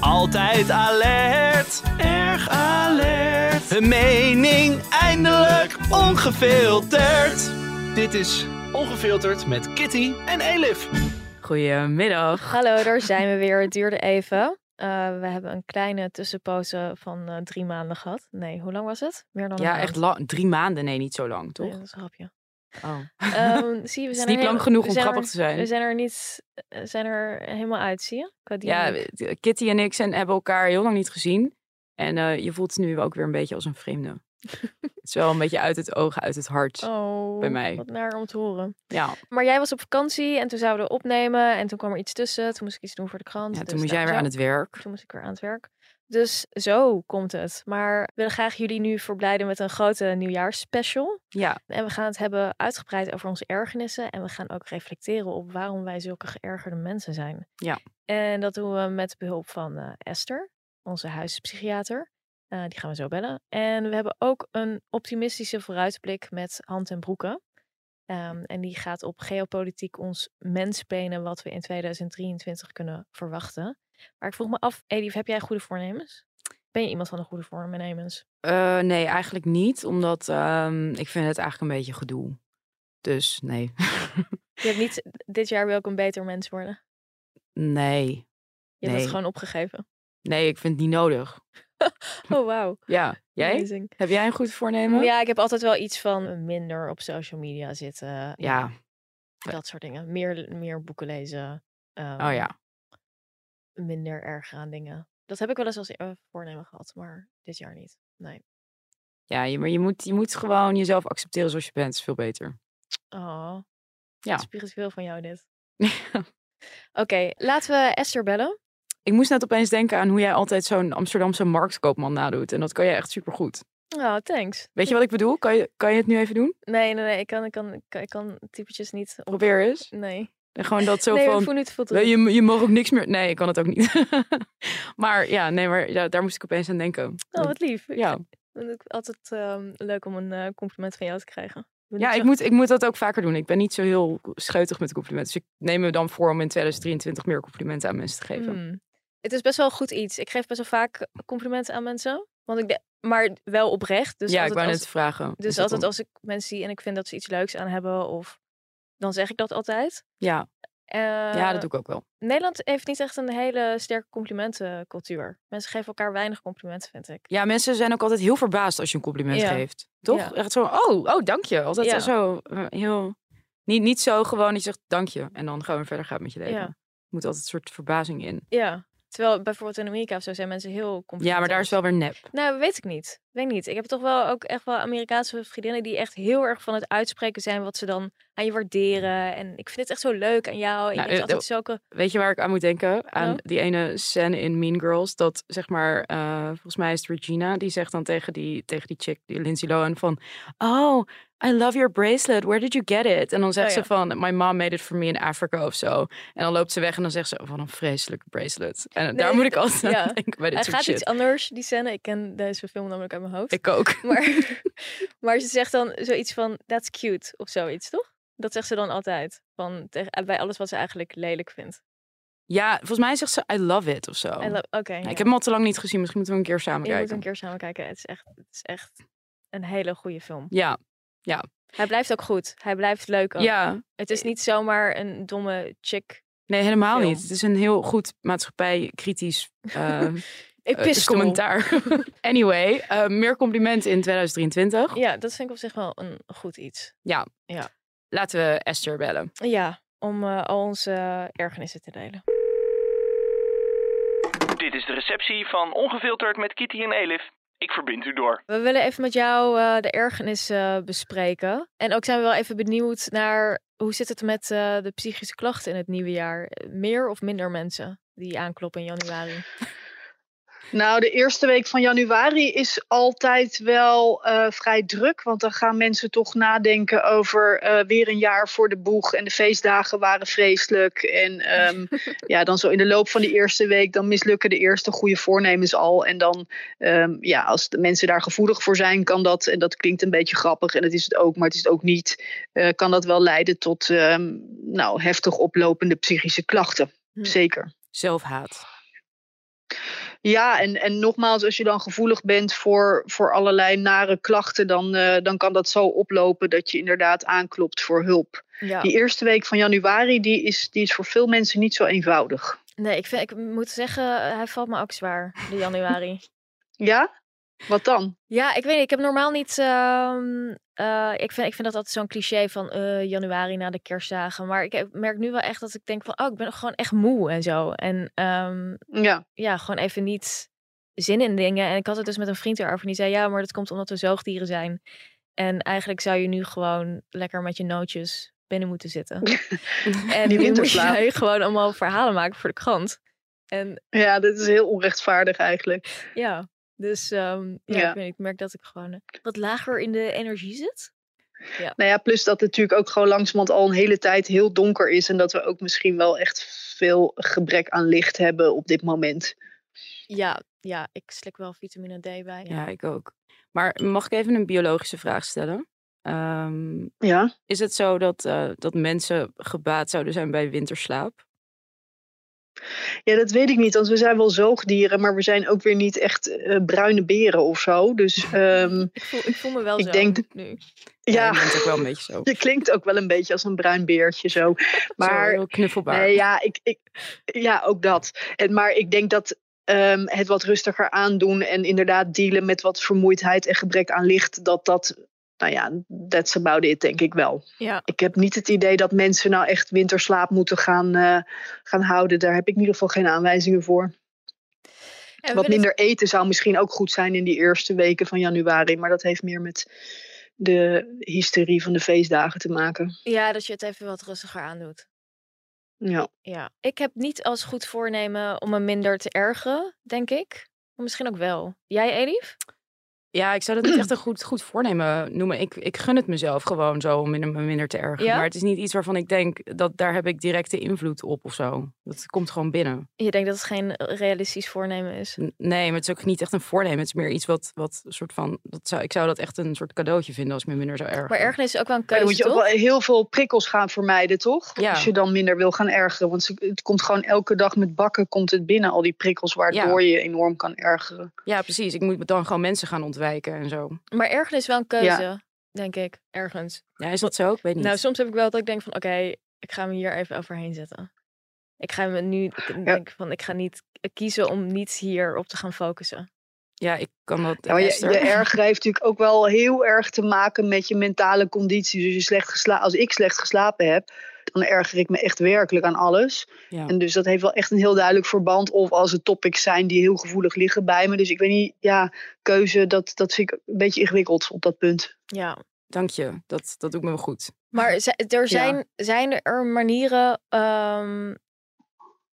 Altijd alert, erg alert. Hun mening eindelijk ongefilterd. Dit is Ongefilterd met Kitty en Elif. Goedemiddag. Hallo, daar zijn we weer. Het duurde even. Eh, we hebben een kleine tussenpauze van eh, drie maanden gehad. Nee, hoe lang was het? Meer dan een Ja, echt lang. Drie maanden. Nee, niet zo lang, Nee, toch? dat is een grapje. Oh. Ehm, zie je, we is zijn niet lang heel- genoeg om grappig er- te zijn. We zijn er niet, eh, zijn er helemaal uit, zie je? Qua Ja, Kitty en ik zijn, hebben elkaar heel lang niet gezien. En eh, je voelt nu ook weer een beetje als een vreemde. het is wel een beetje uit het oog, uit het hart. Oh, bij mij. wat naar om te horen. Ja. Maar jij was op vakantie en toen zouden we opnemen en toen kwam er iets tussen. Toen moest ik iets doen voor de krant. ja, dus toen moest nou, jij weer aan het werk. Toen moest ik weer aan het werk. Dus zo komt het. Maar we willen graag jullie nu verblijden met een grote nieuwjaarsspecial. Ja, En we gaan het hebben uitgebreid over onze ergernissen. En we gaan ook reflecteren op waarom wij zulke geërgerde mensen zijn. Ja. En dat doen we met behulp van eh, Esther, onze huispsychiater. Eh, die gaan we zo bellen. En we hebben ook een optimistische vooruitblik met Hand en Broeken. Ehm, en die gaat op geopolitiek ons menspenen wat we in 2023 kunnen verwachten. Maar ik vroeg me af, Edith, heb jij goede voornemens? Ben je iemand van de goede voornemens? Eh, nee, eigenlijk niet. Omdat ehm, ik vind het eigenlijk een beetje gedoe. Dus nee. Je hebt niet dit jaar wil ik een beter mens worden. nee. Je hebt Nee. het gewoon opgegeven. Nee, ik vind het niet nodig. Oh, wauw. Ja, jij? Amazing. Heb jij een goed voornemen? Ja, ik heb altijd wel iets van minder op social media zitten. Ja. Dat soort dingen. Meer, meer boeken lezen. Oh ehm, ja. Minder erg aan dingen. Dat heb ik wel eens als eh, voornemen gehad, maar dit jaar niet. Nee. Ja, je, maar je moet, je moet gewoon jezelf accepteren zoals je bent. is veel beter. Oh. Ja. Spiritueel van jou dit. Oké, laten we Esther bellen. Ik moest net opeens denken aan hoe jij altijd zo'n Amsterdamse marktkoopman nadoet. En dat kan je echt supergoed. Oh, thanks. Weet je wat ik bedoel? Kan je, kan je het nu even doen? Nee, nee, nee. Ik kan, ik kan, ik kan, ik kan typetjes niet. Op... Probeer eens. Nee. Gewoon dat zo nee, ik van... voel niet te veel te "Nee, doen. Je, je mag ook niks meer... Nee, ik kan het ook niet. maar ja, nee, maar ja, daar moest ik opeens aan denken. Oh, wat lief. Ik Ja, vind het altijd ehm, leuk om een eh, compliment van jou te krijgen. ja ik, moet, ik moet dat ook vaker doen. Ik ben niet zo heel scheutig met complimenten. Dus ik neem me dan voor om in 2023 meer complimenten aan mensen te geven. Hmm. Het is best wel goed iets. Ik geef best wel vaak complimenten aan mensen. Want ik de- maar wel oprecht. Dus ja, ik wou als, net vragen. Dus altijd als ik mensen zie en ik vind dat ze iets leuks aan hebben, of dan zeg ik dat altijd. Ja, ja, Eh, dat doe ik ook wel. Nederland heeft niet echt een hele sterke complimentencultuur. Mensen geven elkaar weinig complimenten, vind ik. Ja, mensen zijn ook altijd heel verbaasd als je een compliment Ja. geeft. Toch? Ja. Echt zo, oh, oh, dank je. Altijd Ja. zo eh, heel... Niet, niet zo gewoon, je zegt dank je. En dan gewoon verder gaat met je leven. Er moet altijd een soort verbazing in. Ja. Terwijl bijvoorbeeld in Amerika of zo zijn mensen heel complimenteus. Ja, maar daar is wel weer nep. Nou, weet ik niet. Weet niet. Ik heb toch wel ook echt wel Amerikaanse vriendinnen die echt heel erg van het uitspreken zijn wat ze dan aan je waarderen. En ik vind het echt zo leuk aan jou. En Nou, je eh, altijd zulke... Weet je waar ik aan moet denken? Aan Nou? die ene scène in Mean Girls. Dat zeg maar, eh, volgens mij is het Regina. Die zegt dan tegen die, tegen die chick, die Lindsay Lohan, van... Oh, I love your bracelet. Where did you get it? En dan zegt Oh, ze ja. van, my mom made it for me in Africa of zo. En dan loopt ze weg en dan zegt ze, oh, wat een vreselijke bracelet. En daar moet ik altijd ja. aan denken bij dit Hij soort gaat shit. iets anders, die scène. Ik ken deze film namelijk uit mijn hoofd. Ik ook. Maar, maar ze zegt dan zoiets van, that's cute, of zoiets, toch? Dat zegt ze dan altijd. Van, tegen, bij alles wat ze eigenlijk lelijk vindt. Ja, volgens mij zegt ze, I love it of zo. Oké, Ja, ja. Ik heb hem al te lang niet gezien. Misschien moeten we een keer samen je moet kijken. een keer samen kijken. Het is echt, het is echt een hele goede film. Ja, Hij blijft ook goed. Hij blijft leuk ook. ja. Het is niet zomaar een domme chick. Nee, helemaal film. niet. Het is een heel goed maatschappij-kritisch eh, eh, Epistel. commentaar. anyway, eh, meer complimenten in 2023. Ja, dat vind ik op zich wel een goed iets. Laten we Esther bellen. Ja, om eh, al onze ergernissen te delen. Dit is de receptie van Ongefilterd met Kitty en Elif. Ik verbind u door. We willen even met jou eh, de ergernissen bespreken. En ook zijn we wel even benieuwd naar hoe zit het met eh, de psychische klachten in het nieuwe jaar? Meer of minder mensen die aankloppen in januari? Nou, de eerste week van januari is altijd wel eh, vrij druk. Want dan gaan mensen toch nadenken over eh, weer een jaar voor de boeg. En de feestdagen waren vreselijk. En ehm, ja, dan zo in de loop van die eerste week, dan mislukken de eerste goede voornemens al. En dan, ehm, ja, als de mensen daar gevoelig voor zijn, kan dat, en dat klinkt een beetje grappig, en dat is het ook, maar het is het ook niet, eh, kan dat wel leiden tot ehm, nou, heftig oplopende psychische klachten. Hm. Zeker. Zelfhaat. Ja, en, en nogmaals, als je dan gevoelig bent voor, voor allerlei nare klachten, dan, eh, dan kan dat zo oplopen dat je inderdaad aanklopt voor hulp. Ja. Die eerste week van januari, die is, die is voor veel mensen niet zo eenvoudig. Nee, ik, vind, ik moet zeggen, eh, hij valt me ook zwaar, de januari. Ja? Wat dan? Ja, ik weet niet. Ik heb normaal niet. ehm, eh, ik, vind, ik vind dat altijd zo'n cliché van eh, januari na de kerstdagen. Maar ik merk nu wel echt dat ik denk van, oh, ik ben gewoon echt moe en zo. En ehm, Ja, ja, gewoon even niet zin in dingen. En ik had het dus met een vriend erover. En die zei, ja, maar dat komt omdat we zoogdieren zijn. En eigenlijk zou je nu gewoon lekker met je nootjes binnen moeten zitten. en nu moet jij gewoon allemaal verhalen maken voor de krant. En ja, dit is heel onrechtvaardig eigenlijk. ja, dus ehm, ja, Ja. Ik, weet niet, ik merk dat ik gewoon eh, wat lager in de energie zit. Nou ja, plus dat het natuurlijk ook gewoon langzamerhand al een hele tijd heel donker is. En dat we ook misschien wel echt veel gebrek aan licht hebben op dit moment. Ja, ja, ik slik wel vitamine D bij. Ja, ik ook. Maar mag ik even een biologische vraag stellen? Ehm, Ja, is het zo dat, eh, dat mensen gebaat zouden zijn bij winterslaap? Ja dat weet ik niet. Want we zijn wel zoogdieren, maar we zijn ook weer niet echt eh, bruine beren of zo. Dus ehm, Ik, voel, ik voel me wel Ik zo denk nu. Ja, ook wel een beetje zo. je klinkt ook wel een beetje als een bruin beertje zo. Zo Maar heel knuffelbaar. Nee, ja, ik, ik, ja, ook dat. En, maar ik denk dat ehm, het wat rustiger aandoen en inderdaad dealen met wat vermoeidheid en gebrek aan licht, dat dat, nou ja, that's about it, denk ik wel. Ja, Ik heb niet het idee dat mensen nou echt winterslaap moeten gaan, eh, gaan houden. Daar heb ik in ieder geval geen aanwijzingen voor. en Wat minder eten zou misschien ook goed zijn in die eerste weken van januari, maar dat heeft meer met de hysterie van de feestdagen te maken. ja, dat je het even wat rustiger aandoet. Ja. Ja, ik heb niet als goed voornemen om me minder te ergeren, denk ik. Maar misschien ook wel. Jij, Elif? Ja, ik zou dat niet echt een goed, goed voornemen noemen. Ik, ik gun het mezelf gewoon zo om minder, me minder te ergeren. Ja? Maar het is niet iets waarvan ik denk dat daar heb ik directe invloed op of zo. Dat komt gewoon binnen. Je denkt dat het geen realistisch voornemen is. N- Nee, maar het is ook niet echt een voornemen. Het is meer iets wat, wat een soort van. Dat zou, ik zou dat echt een soort cadeautje vinden als ik me minder zou ergeren. Maar ergernis is ook wel een Maar dan keuze, moet je ook wel heel veel prikkels gaan vermijden, toch? Ja. Als je dan minder wil gaan ergeren. Want het komt gewoon elke dag met bakken komt het binnen, al die prikkels, waardoor je je enorm kan ergeren. Ja, precies. Ik moet dan gewoon mensen gaan ontwijken en zo. Maar ergernis is wel een keuze, denk ik, ergens. Ja, is dat zo? Ik weet niet. Nou, soms heb ik wel dat ik denk van, oké, ik ga me hier even overheen zetten. Ik ga me nu, ik denk van, ik ga niet kiezen om niet hier op te gaan focussen. ja, ik kan dat. Ja, je, je ergeren heeft natuurlijk ook wel heel erg te maken met je mentale conditie. Dus je slecht gesla als ik slecht geslapen heb, dan erger ik me echt werkelijk aan alles. Ja. En dus dat heeft wel echt een heel duidelijk verband. Of als het topics zijn die heel gevoelig liggen bij me. Dus ik weet niet, ja, keuze, dat, dat vind ik een beetje ingewikkeld op dat punt. Ja. Dank je. Dat, dat doet me wel goed. Maar er zijn, zijn er manieren, ehm,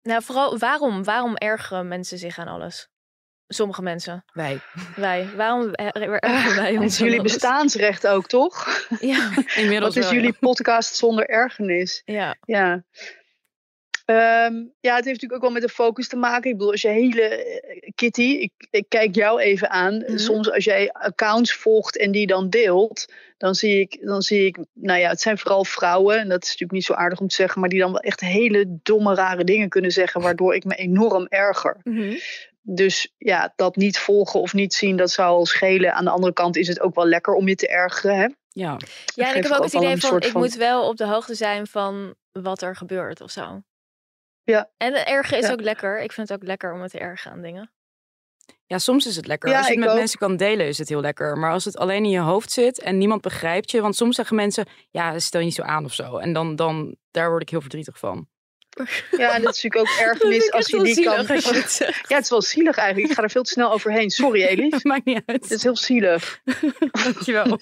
nou vooral, waarom, waarom ergeren mensen zich aan alles? Sommige mensen, Wij. wij. Waarom ergeren wij Het ons jullie bestaansrecht ook, toch? Ja, Inmiddels Wat is wel, ja. jullie podcast zonder ergernis? ja. Ja. Ehm, ja, het heeft natuurlijk ook wel met de focus te maken. Ik bedoel, als je hele. eh, Kitty, ik, ik kijk jou even aan. Mhm. Soms als jij accounts volgt en die dan deelt, dan zie ik, dan zie ik, nou ja, het zijn vooral vrouwen, en dat is natuurlijk niet zo aardig om te zeggen, maar die dan wel echt hele domme, rare dingen kunnen zeggen, waardoor ik me enorm erger. Mhm. Dus ja, dat niet volgen of niet zien, dat zou al schelen. Aan de andere kant is het ook wel lekker om je te ergeren. Hè? Ja. Ja, en ik heb ook het idee van, ik van- moet wel op de hoogte zijn van wat er gebeurt of zo. Ja. En het ergen is Ja. ook lekker. Ik vind het ook lekker om me te ergeren aan dingen. ja, soms is het lekker. Ja, als je het met ook. mensen kan delen, is het heel lekker. Maar als het alleen in je hoofd zit en niemand begrijpt je. Want soms zeggen mensen, ja, stel je niet zo aan of zo. En dan, dan daar word ik heel verdrietig van. Ja, en dat is natuurlijk ook ergernis als je die kan. Ja, het is wel zielig eigenlijk. Ik ga er veel te snel overheen. Sorry, Elif. Maakt niet uit. Het is heel zielig. Dankjewel.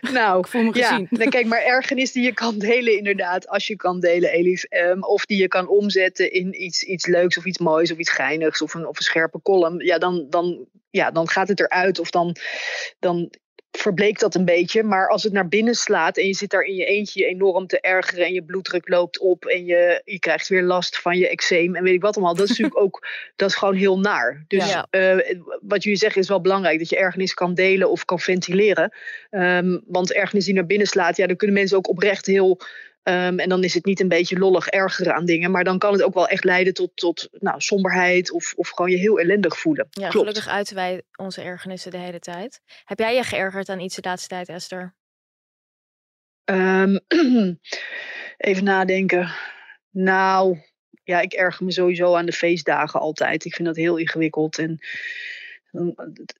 Nou, Ik voel me ja. gezien. Nee, kijk, maar ergernis die je kan delen, inderdaad. Als je kan delen, Elif. Ehm, of die je kan omzetten in iets, iets leuks of iets moois of iets geinigs of een, of een scherpe column. Ja, dan, dan, ja, dan gaat het eruit of dan, dan verbleekt dat een beetje. Maar als het naar binnen slaat en je zit daar in je eentje je enorm te ergeren en je bloeddruk loopt op en je, je krijgt weer last van je eczeem en weet ik wat allemaal. Dat is natuurlijk ook, dat is gewoon heel naar. Dus Ja. eh, wat jullie zeggen is wel belangrijk, dat je ergernis kan delen of kan ventileren. Ehm, want ergernis die naar binnen slaat, ja, dan kunnen mensen ook oprecht heel... ehm, en dan is het niet een beetje lollig ergeren aan dingen. Maar dan kan het ook wel echt leiden tot, tot nou, somberheid of, of gewoon je heel ellendig voelen. Ja, Klopt. gelukkig uiten wij onze ergernissen de hele tijd. Heb jij je geërgerd aan iets de laatste tijd, Esther? Ehm, even nadenken. Nou, ja, ik erger me sowieso aan de feestdagen altijd. Ik vind dat heel ingewikkeld. En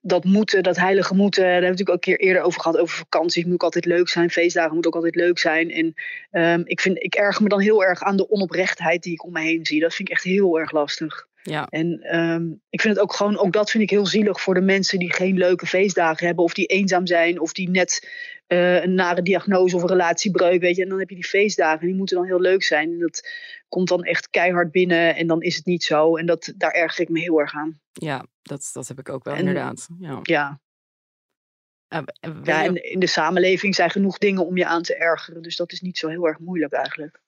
dat moeten, dat heilige moeten, daar hebben we natuurlijk ook een keer eerder over gehad. Over vakanties moet ook altijd leuk zijn. Feestdagen moet ook altijd leuk zijn. En ehm, ik, vind, ik erger me dan heel erg aan de onoprechtheid die ik om me heen zie. Dat vind ik echt heel erg lastig. Ja. En ehm, ik vind het ook gewoon, ook dat vind ik heel zielig voor de mensen die geen leuke feestdagen hebben. Of die eenzaam zijn. Of die net eh, een nare diagnose of een relatiebreuk, weet je. En dan heb je die feestdagen en die moeten dan heel leuk zijn. En dat komt dan echt keihard binnen en dan is het niet zo. En dat, daar erger ik me heel erg aan. Ja, dat, dat heb ik ook wel En- inderdaad. Ja. Ja, ja en in de samenleving zijn genoeg dingen om je aan te ergeren. Dus dat is niet zo heel erg moeilijk eigenlijk.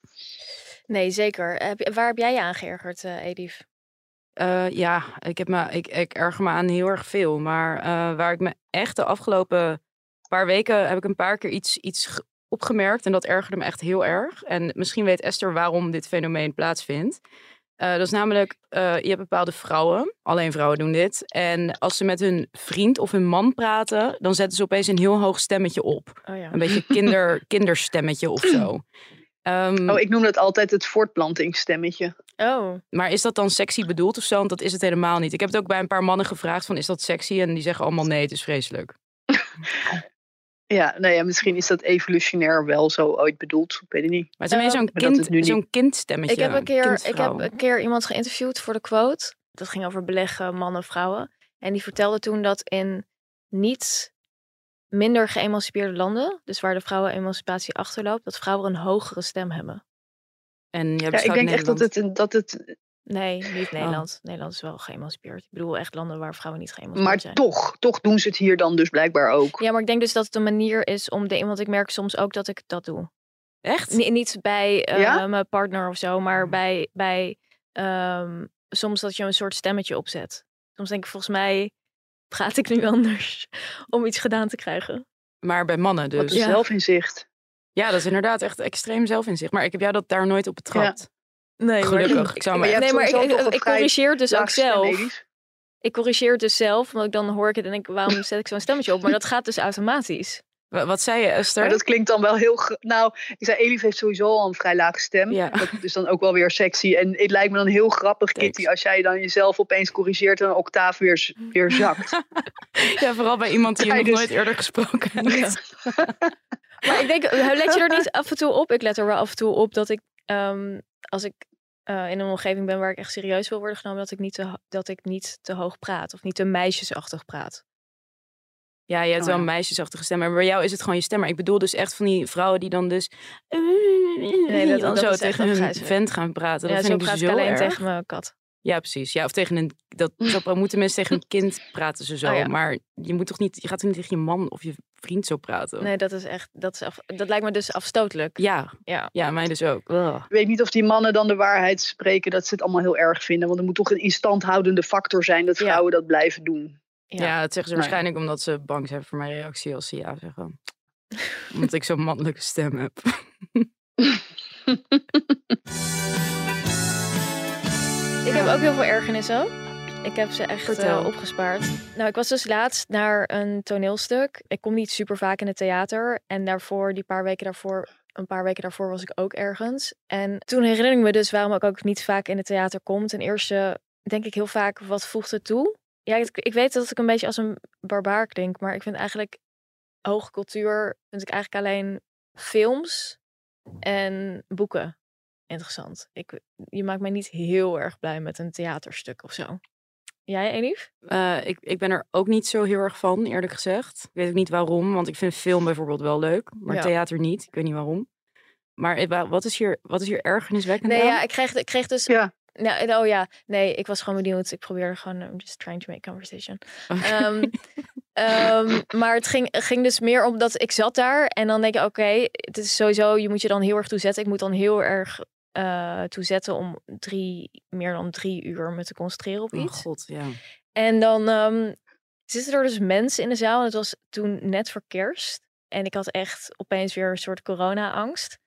Nee, zeker. Waar heb jij je aan geërgerd, eh Edith? Eh, ja, ik, heb me, ik, ik erger me aan heel erg veel. Maar eh, waar ik me echt de afgelopen paar weken heb ik een paar keer iets, iets opgemerkt. En dat ergerde me echt heel erg. En misschien weet Esther waarom dit fenomeen plaatsvindt. Eh, dat is namelijk, eh, je hebt bepaalde vrouwen, alleen vrouwen doen dit. En als ze met hun vriend of hun man praten, dan zetten ze opeens een heel hoog stemmetje op. Oh ja. Een beetje kinder, kinderstemmetje of zo. Ehm, Oh, ik noem dat altijd het voortplantingsstemmetje. Oh, maar is dat dan sexy bedoeld of zo? Want dat is het helemaal niet. Ik heb het ook bij een paar mannen gevraagd van is dat sexy? En die zeggen allemaal nee, het is vreselijk. Ja, nou ja, misschien is dat evolutionair wel zo ooit bedoeld. Ik weet het niet. Maar het is Ehm, zo'n kind, niet- zo'n kindstemmetje. ik heb, een keer, ik heb een keer iemand geïnterviewd voor de quote. Dat ging over beleggen mannen, vrouwen. En die vertelde toen dat in niet minder geëmancipeerde landen, dus waar de vrouwenemancipatie achterloopt, dat vrouwen een hogere stem hebben. En jij Ja, ik beschouwt denk echt dat het, dat het Nee, Oh. niet Nederland. Nederland is wel geëmancipeerd. Ik bedoel echt landen waar vrouwen niet geëmancipeerd maar zijn. toch, toch doen ze het hier dan dus blijkbaar ook. Ja, maar ik denk dus dat het een manier is om de. Want ik merk soms ook dat ik dat doe. Echt? Ni- niet bij eh, Ja? mijn partner of zo, maar bij, bij ehm, soms dat je een soort stemmetje opzet. Soms denk ik, volgens mij praat ik nu anders om iets gedaan te krijgen. Maar bij mannen Wat dus. een Ja. zelfinzicht. dat is inderdaad echt extreem zelfinzicht. Maar ik heb jou dat daar nooit op betrapt. Nee, Gelukkig. Ik zou Maar Nee, maar ik, ik, corrigeer dus ook zelf. Ik corrigeer het dus zelf, want dan hoor ik het en denk, waarom zet ik zo'n stemmetje op? Maar dat gaat dus automatisch. Wa- Wat zei je, Esther? Maar dat klinkt dan wel heel... Nou, ik zei, Elif heeft sowieso al een vrij lage stem. Ja. Dat is dan ook wel weer sexy. En het lijkt me dan heel grappig, Thanks. Kitty, als jij dan jezelf opeens corrigeert en een octaaf weer, weer zakt. Ja, vooral bij iemand die je nog Tijdens- nooit eerder gesproken hebt. Maar ik denk, eh, let je er niet af en toe op? Ik let er wel af en toe op dat ik, ehm, als ik eh, in een omgeving ben waar ik echt serieus wil worden genomen, dat ik niet te, dat ik niet te hoog praat of niet te meisjesachtig praat. Ja, je hebt Oh, wel ja. een meisjesachtige stem. Maar bij jou is het gewoon je stem. Maar ik bedoel dus echt van die vrouwen die dan dus... Nee, dat- dan dat zo is echt tegen hun afgrijzelijk. vent gaan praten. Dat ja, vind zo ik dus praat zo ik alleen erg. tegen mijn kat. Ja, precies. Ja, of tegen een... Dat, zo moeten mensen tegen een kind praten ze zo. Oh ja. Maar je moet toch niet... Je gaat toch niet tegen je man of je vriend zo praten? Nee, dat is echt, dat, is af, dat lijkt me dus afstotelijk. Ja, Ja. ja, mij dus ook. Ugh. Ik weet niet of die mannen dan de waarheid spreken dat ze het allemaal heel erg vinden. Want er moet toch een instandhoudende factor zijn dat Ja. vrouwen dat blijven doen. Ja, Ja. dat zeggen ze waarschijnlijk omdat ze bang zijn voor mijn reactie als ze ja zeggen. omdat ik zo'n mannelijke stem heb. Ik heb ook heel veel ergernissen. Ik heb ze echt eh, opgespaard. Nou, ik was dus laatst naar een toneelstuk. Ik kom niet super vaak in het theater. En daarvoor, die paar weken daarvoor, een paar weken daarvoor was ik ook ergens. En toen herinner ik me dus waarom ik ook niet vaak in het theater kom. Ten eerste denk ik heel vaak, wat voegt het toe? Ja, ik, ik weet dat ik een beetje als een barbaar klink. Maar ik vind eigenlijk hoge cultuur, vind ik eigenlijk alleen films en boeken. interessant. Ik, je maakt mij niet heel erg blij met een theaterstuk of zo. Jij, Elif? Eh, ik, ik ben er ook niet zo heel erg van, eerlijk gezegd. Ik weet ook niet waarom, want ik vind film bijvoorbeeld wel leuk, maar Ja. theater niet. Ik weet niet waarom. Maar eh, wa- wat is hier, wat is hier ergerniswekkend Nee, aan? ja, ik kreeg, ik kreeg dus... Ja. Nou, oh ja, nee, ik was gewoon benieuwd. Ik probeerde gewoon, I'm just trying to make conversation. Ehm, ehm, maar het ging, ging dus meer om dat ik zat daar en dan denk ik, oké, het is sowieso, je moet je dan heel erg toezetten. Ik moet dan heel erg eh toezetten om drie, meer dan drie uur me te concentreren op Oh iets. god, ja. En dan ehm, zitten er dus mensen in de zaal. En het was toen net voor kerst. En ik had echt opeens weer een soort corona-angst.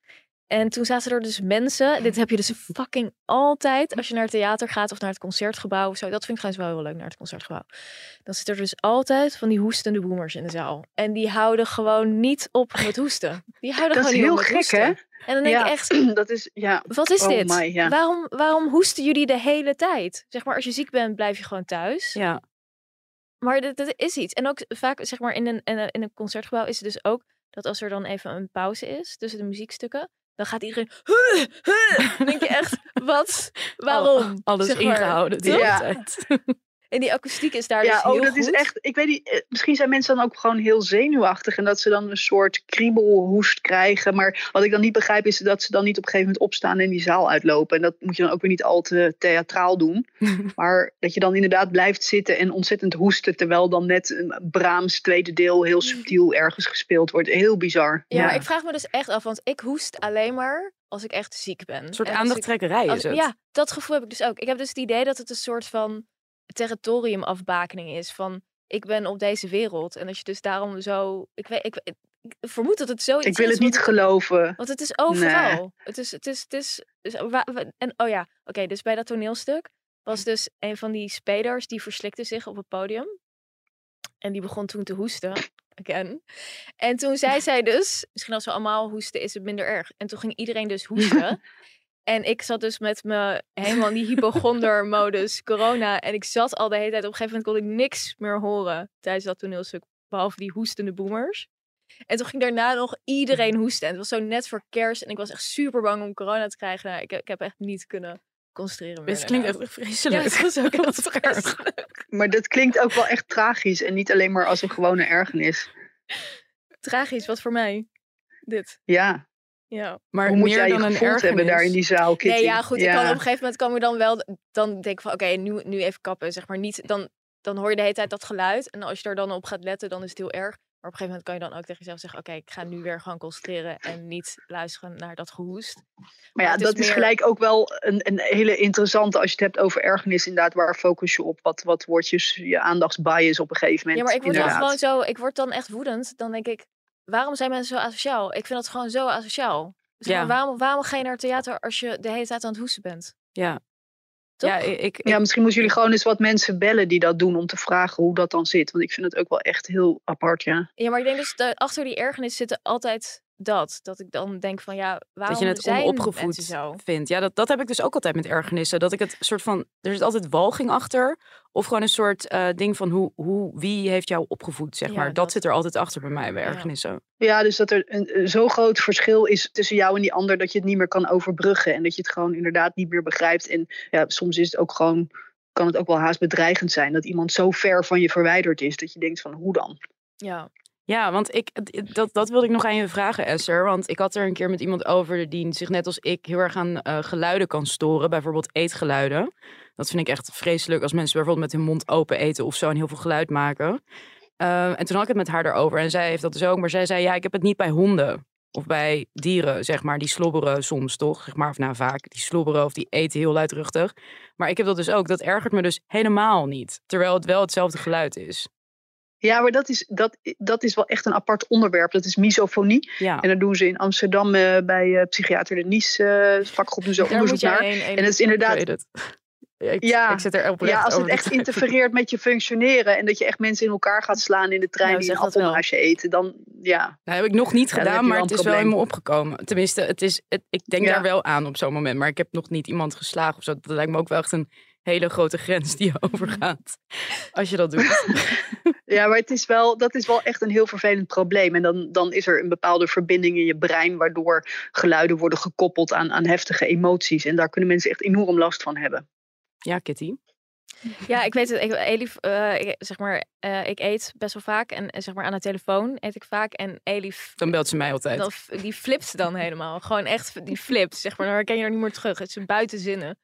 En toen zaten er dus mensen. Dit heb je dus fucking altijd als je naar het theater gaat of naar het concertgebouw of zo. Dat vind ik trouwens wel heel leuk naar het concertgebouw. Dan zitten er dus altijd van die hoestende boomers in de zaal. En die houden gewoon niet op met hoesten. Die houden Dat is gewoon heel niet op met gek, hè? En dan denk Ja. ik echt, Dat is, ja. wat is Oh dit? my, waarom, waarom hoesten jullie de hele tijd? Zeg maar, als je ziek bent, blijf je gewoon thuis. Ja, Maar dat, dat is iets. En ook vaak, zeg maar, in een, in een concertgebouw is het dus ook dat als er dan even een pauze is tussen de muziekstukken, dan gaat iedereen. "Huh, huh." Dan denk je echt, wat? Waarom? alles Zeg maar, ingehouden die toch? hele Ja. tijd. En die akoestiek is daar Ja, dus oh, heel dat is echt. Ik weet niet. eh, Misschien zijn mensen dan ook gewoon heel zenuwachtig en dat ze dan een soort kriebelhoest krijgen. Maar wat ik dan niet begrijp is dat ze dan niet op een gegeven moment opstaan en die zaal uitlopen. En dat moet je dan ook weer niet al te theatraal doen. Maar dat je dan inderdaad blijft zitten en ontzettend hoesten. Terwijl dan net een Brahms tweede deel heel subtiel ergens gespeeld wordt. Heel bizar. Ja, ik vraag me dus echt af, want ik hoest alleen maar als ik echt ziek ben. Een soort aandachttrekkerij is het. Ja, dat gevoel heb ik dus ook. Ik heb dus het idee dat het een soort van territoriumafbakening is. Van ik ben op deze wereld. En dat je dus daarom zo. Ik, weet, ik, ik, ik vermoed dat het zoiets Ik wil het niet geloven. Want het is overal. Het is, het is, het is, dus wa- wa- en oh ja, oké, dus bij dat toneelstuk was dus een van die spelers die verslikte zich op het podium. En die begon toen te hoesten. Again. En toen zei zij dus, misschien als we allemaal hoesten is het minder erg. En toen ging iedereen dus hoesten. En ik zat dus met me helemaal in die hypochonder modus corona. En ik zat al de hele tijd, op een gegeven moment kon ik niks meer horen tijdens dat toneelstuk. Behalve die hoestende boomers. En toen ging daarna nog iedereen hoesten. En het was zo net voor kerst. En ik was echt super bang om corona te krijgen. Nou, ik, ik heb echt niet kunnen concentreren meer Dit klinkt echt vreselijk. Ja, het was ook erg. vreselijk. Maar dat klinkt ook wel echt tragisch. En niet alleen maar als een gewone ergernis. Tragisch, wat voor mij. Dit. Ja, Ja. Maar hoe moet meer jij je dan een gevoeld hebben daar in ergernis. die zaal, Kitty? Nee, ja, goed. Ik kan op een gegeven moment kan je dan wel, dan denk ik van, oké, nu, nu even kappen, zeg maar niet. Dan, dan hoor je de hele tijd dat geluid. En als je er dan op gaat letten, dan is het heel erg. Maar op een gegeven moment kan je dan ook tegen jezelf zeggen, oké, ik ga nu weer gewoon concentreren en niet luisteren naar dat gehoest. Maar ja, is dat is gelijk ook wel een, een hele interessante als je het hebt over ergernis. Inderdaad, waar focus je op? Wat, wat wordt je, je aandachtsbias op een gegeven moment? Ja, maar ik word dan gewoon zo, ik word dan echt woedend. Dan denk ik, waarom zijn mensen zo asociaal? Ik vind dat gewoon zo asociaal. Ja. waarom, waarom ga je naar het theater als je de hele tijd aan het hoesten bent? Ja. Toch? Ja, ik, ik, Ja, misschien moeten jullie gewoon eens wat mensen bellen die dat doen om te vragen hoe dat dan zit. Want ik vind het ook wel echt heel apart, ja. Ja, maar ik denk dus, dat achter die ergernis zit altijd dat. Dat ik dan denk van, ja, waarom dat je het zijn onopgevoed mensen zo? vindt. Ja, dat, dat heb ik dus ook altijd met ergernissen. Dat ik het soort van, er zit altijd walging achter. Of gewoon een soort eh, ding van hoe, hoe, wie heeft jou opgevoed, zeg Ja, maar. Dat, dat. zit er altijd achter bij mij, bij Ja. ergernissen. Ja, dus dat er een, een zo groot verschil is tussen jou en die ander dat je het niet meer kan overbruggen. En dat je het gewoon inderdaad niet meer begrijpt. En ja, soms is het ook gewoon, kan het ook wel haast bedreigend zijn dat iemand zo ver van je verwijderd is dat je denkt van hoe dan? Ja, Ja, want ik, dat, dat wilde ik nog aan je vragen, Esther. Want ik had er een keer met iemand over die zich net als ik heel erg aan eh, geluiden kan storen. Bijvoorbeeld eetgeluiden. Dat vind ik echt vreselijk als mensen bijvoorbeeld met hun mond open eten of zo en heel veel geluid maken. Eh, en toen had ik het met haar erover en zij heeft dat dus ook. Maar zij zei, ja, ik heb het niet bij honden. Of bij dieren, zeg maar. Die slobberen soms toch, zeg maar. Of nou, vaak. Die slobberen of die eten heel luidruchtig. Maar ik heb dat dus ook. Dat ergert me dus helemaal niet. Terwijl het wel hetzelfde geluid is. Ja, maar dat is, dat, dat is wel echt een apart onderwerp. Dat is misofonie. Ja. En dat doen ze in Amsterdam eh, bij eh, psychiater de Nies eh vakgroep doen ze onderzoek naar. heen. En het is inderdaad Ik ik, Ja, ik zit er Ja, als het echt interfereert met je functioneren en dat je echt mensen in elkaar gaat slaan in de trein Nou, die een dat appelmaasje eten, dan ja. Dat heb ik nog niet Ja, gedaan, je maar het een is wel in me opgekomen. Tenminste, het is, het, ik denk Ja. daar wel aan op zo'n moment. Maar ik heb nog niet iemand geslagen of zo. Dat lijkt me ook wel echt een hele grote grens die je overgaat. Als je dat doet. Ja, maar het is wel, dat is wel echt een heel vervelend probleem. En dan, dan is er een bepaalde verbinding in je brein, waardoor geluiden worden gekoppeld aan, aan heftige emoties. En daar kunnen mensen echt enorm last van hebben. Ja, Kitty. Ja, ik weet het. Ik, Elif, eh, ik- zeg maar, eh, ik eet best wel vaak en zeg maar aan de telefoon eet ik vaak. En Elif, Dan belt ze mij altijd. dan, die flipt dan helemaal. Gewoon echt, die flipt. Zeg maar, dan herken je er niet meer terug. Het is buiten zinnen.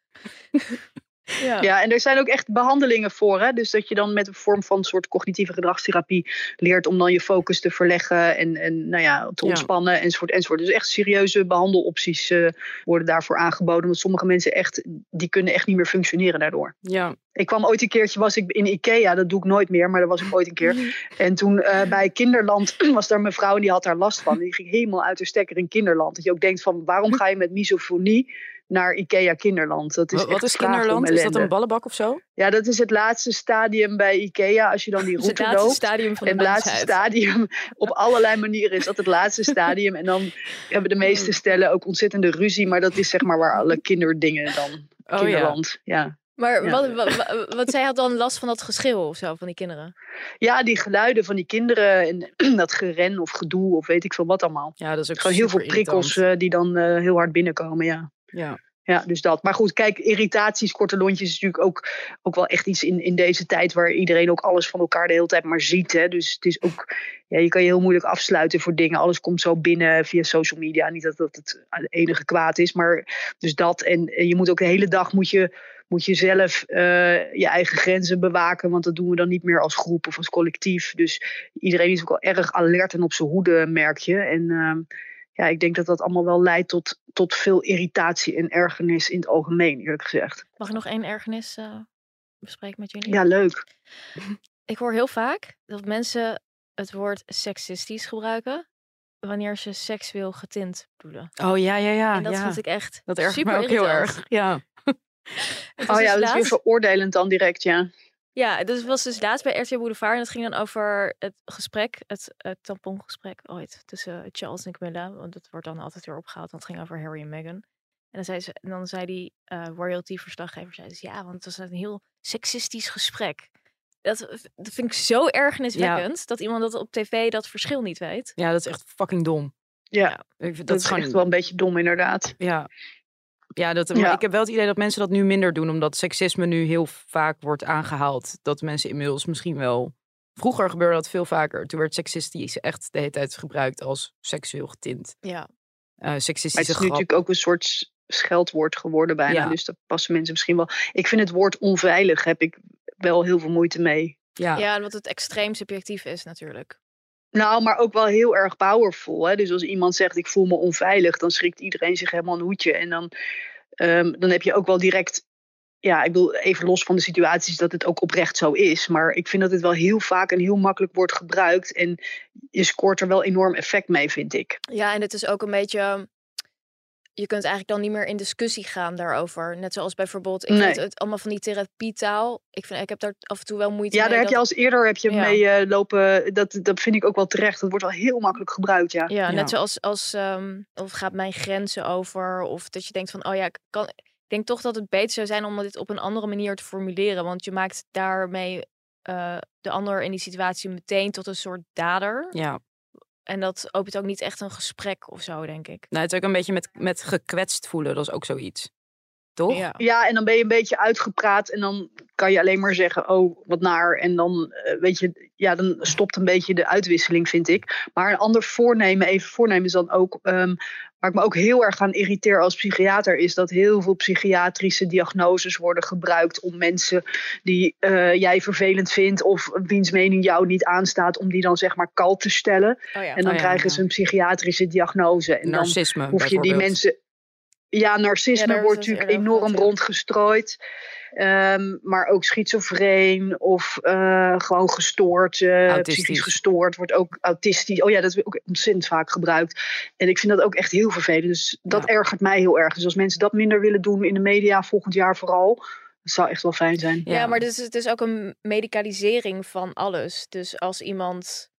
Ja. Ja, en er zijn ook echt behandelingen voor. Hè? Dus dat je dan met een vorm van soort cognitieve gedragstherapie leert om dan je focus te verleggen en, en nou ja, te Ja. ontspannen enzovoort, enzovoort. Dus echt serieuze behandelopties eh, worden daarvoor aangeboden. Want sommige mensen echt, die kunnen echt niet meer functioneren daardoor. Ja, Ik kwam ooit een keertje, was ik in Ikea, dat doe ik nooit meer, maar dat was ik ooit een keer. En toen eh, bij Kinderland was daar een mevrouw en die had daar last van. Die ging helemaal uit de stekker in Kinderland. Dat je ook denkt van, waarom ga je met misofonie naar Ikea Kinderland? Dat is Wa- wat is Kinderland? Is dat een ballenbak of zo? Ja, dat is het laatste stadium bij Ikea. Als je dan die Het is het route laatste loopt. stadium van de het laatste stadium, op allerlei manieren is dat het laatste stadium. En dan hebben de meeste stellen ook ontzettende ruzie. Maar dat is zeg maar waar alle kinderdingen dan, Oh kinderland. Ja. Maar Ja. wat, wat, wat, wat zij had dan last van dat geschil of zo van die kinderen? ja, die geluiden van die kinderen en dat geren of gedoe of weet ik veel wat allemaal. Ja, dat is ook Gewoon heel veel prikkels irritant. eh, die dan eh, heel hard binnenkomen, ja. Ja. Ja, dus dat. Maar goed, kijk, irritaties, korte lontjes is natuurlijk ook, ook wel echt iets in, in deze tijd waar iedereen ook alles van elkaar de hele tijd maar ziet. Hè? Dus het is ook, ja, je kan je heel moeilijk afsluiten voor dingen. Alles komt zo binnen via social media. Niet dat dat het enige kwaad is, maar dus dat. En, je moet ook de hele dag moet je, moet je zelf eh, je eigen grenzen bewaken. Want dat doen we dan niet meer als groep of als collectief. Dus iedereen is ook wel erg alert en op zijn hoede, merk je. En ehm, ja, ik denk dat dat allemaal wel leidt tot, tot veel irritatie en ergernis in het algemeen, eerlijk gezegd. Mag ik nog één ergernis eh, bespreken met jullie? Ja, leuk. Ik hoor heel vaak dat mensen het woord seksistisch gebruiken wanneer ze seksueel getint bedoelen. Oh ja, ja, ja. en dat ja. vind ik echt Dat super me ook heel irritant. erg. Ja. Oh ja, dus dat is weer veroordelend dan direct, ja. Ja, dus het was dus laatst bij RTL Boulevard en dat ging dan over het gesprek, het, het tampongesprek ooit tussen Charles en Camilla, want het wordt dan altijd weer opgehaald, want het ging over Harry en Meghan. En dan zei, ze, en dan zei die eh royalty-verslaggever, zei dus, ja, want het was een heel seksistisch gesprek. Dat, dat vind ik zo ergerniswekkend, dat iemand dat op tv dat verschil niet weet. ja, dat is echt fucking dom. Ja, Ik vind, dat, dat is is gewoon echt wel een beetje dom inderdaad. Ja. Ja, dat, maar Ja. ik heb wel het idee dat mensen dat nu minder doen, omdat seksisme nu heel vaak wordt aangehaald. Dat mensen inmiddels misschien wel. Vroeger gebeurde dat veel vaker. Toen werd seksistisch echt de hele tijd gebruikt als seksueel getint. Ja. Eh Maar het seksistische is grap. natuurlijk ook een soort scheldwoord geworden bijna. Ja. Dus daar passen mensen misschien wel. Ik vind het woord onveilig heb ik wel heel veel moeite mee. Ja. Ja, omdat het extreem subjectief is natuurlijk. Nou, maar ook wel heel erg powerful. Hè? Dus als iemand zegt ik voel me onveilig, dan schrikt iedereen zich helemaal een hoedje. En dan, ehm, dan heb je ook wel direct. Ja, ik bedoel, even los van de situaties dat het ook oprecht zo is. Maar ik vind dat het wel heel vaak en heel makkelijk wordt gebruikt. En je scoort er wel enorm effect mee, vind ik. Ja, en het is ook een beetje. Je kunt eigenlijk dan niet meer in discussie gaan daarover. Net zoals bijvoorbeeld, ik Nee. vind het allemaal van die therapietaal. Ik, vind, ik heb daar af en toe wel moeite Ja, mee. daar heb je als eerder heb je Ja. mee eh, lopen. Dat, dat vind ik ook wel terecht. Dat wordt wel heel makkelijk gebruikt, ja. Ja, Ja. net zoals als, ehm, of gaat mijn grenzen over. Of dat je denkt van, oh ja, ik kan. Ik denk toch dat het beter zou zijn om dit op een andere manier te formuleren. Want je maakt daarmee eh, de ander in die situatie meteen tot een soort dader. ja. En dat opent ook niet echt een gesprek of zo, denk ik. Nou, het is ook een beetje met, met gekwetst voelen. Dat is ook zoiets. Toch? Ja. Ja, en dan ben je een beetje uitgepraat en dan kan je alleen maar zeggen, oh, wat naar. En dan, eh, weet je, ja, dan stopt een beetje de uitwisseling, vind ik. Maar een ander voornemen, even voornemen is dan ook, ehm, waar ik me ook heel erg aan irriteer als psychiater, is dat heel veel psychiatrische diagnoses worden gebruikt om mensen die eh, jij vervelend vindt of wiens mening jou niet aanstaat, om die dan zeg maar kal te stellen. Oh ja. En dan Oh ja, krijgen ja. ze een psychiatrische diagnose. En dan Narcisme. hoef je die mensen. Ja, narcisme wordt natuurlijk enorm rondgestrooid. Ehm, maar ook schizofreen of eh, gewoon gestoord, eh, psychisch gestoord, wordt ook autistisch. Oh ja, dat wordt ook ontzettend vaak gebruikt. En ik vind dat ook echt heel vervelend. Dus dat Ja. ergert mij heel erg. Dus als mensen dat minder willen doen in de media volgend jaar vooral, dat zou echt wel fijn zijn. Ja, maar het is, het is ook een medicalisering van alles. Dus als iemand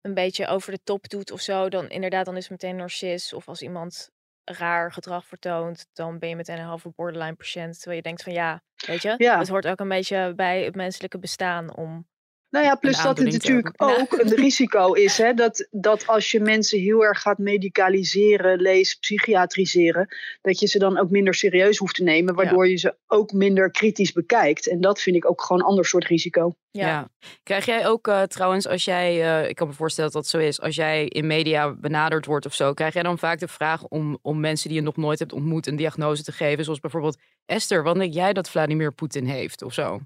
een beetje over de top doet of zo, dan inderdaad, dan is het meteen narcist. Of als iemand raar gedrag vertoont, dan ben je meteen een halve borderline patiënt. Terwijl je denkt van ja, weet je, Ja. het hoort ook een beetje bij het menselijke bestaan om. Nou ja, plus dat het natuurlijk ook een risico is. Hè, dat, dat als je mensen heel erg gaat medicaliseren, lees, psychiatriseren, dat je ze dan ook minder serieus hoeft te nemen, waardoor je ze ook minder kritisch bekijkt. En dat vind ik ook gewoon een ander soort risico. Ja, Ja. Krijg jij ook eh, trouwens, als jij, eh, ik kan me voorstellen dat dat zo is, als jij in media benaderd wordt of zo, krijg jij dan vaak de vraag om, om mensen die je nog nooit hebt ontmoet een diagnose te geven? Zoals bijvoorbeeld, Esther, wat denk jij dat Vladimir Poetin heeft of zo?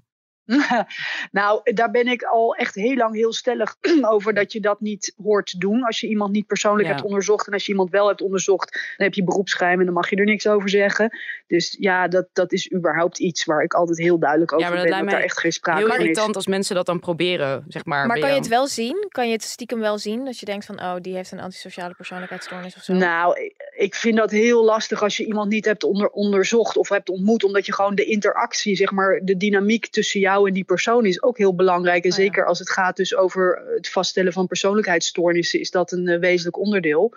nou, daar ben ik al echt heel lang heel stellig over dat je dat niet hoort te doen. Als je iemand niet persoonlijk Ja. hebt onderzocht en als je iemand wel hebt onderzocht, dan heb je beroepsgeheim en dan mag je er niks over zeggen. Dus ja, dat, dat is überhaupt iets waar ik altijd heel duidelijk over maar dat ben. lijkt Dat daar echt geen sprake Heel van is. irritant als mensen dat dan proberen, zeg maar. Maar kan je het wel zien? Kan je het stiekem wel zien? Dat je denkt van, oh, die heeft een antisociale persoonlijkheidsstoornis of zo? Nou, ik- ik vind dat heel lastig als je iemand niet hebt onder, onderzocht of hebt ontmoet. Omdat je gewoon de interactie, zeg maar, de dynamiek tussen jou en die persoon is ook heel belangrijk. En Oh ja. zeker als het gaat dus over het vaststellen van persoonlijkheidsstoornissen, is dat een eh, wezenlijk onderdeel.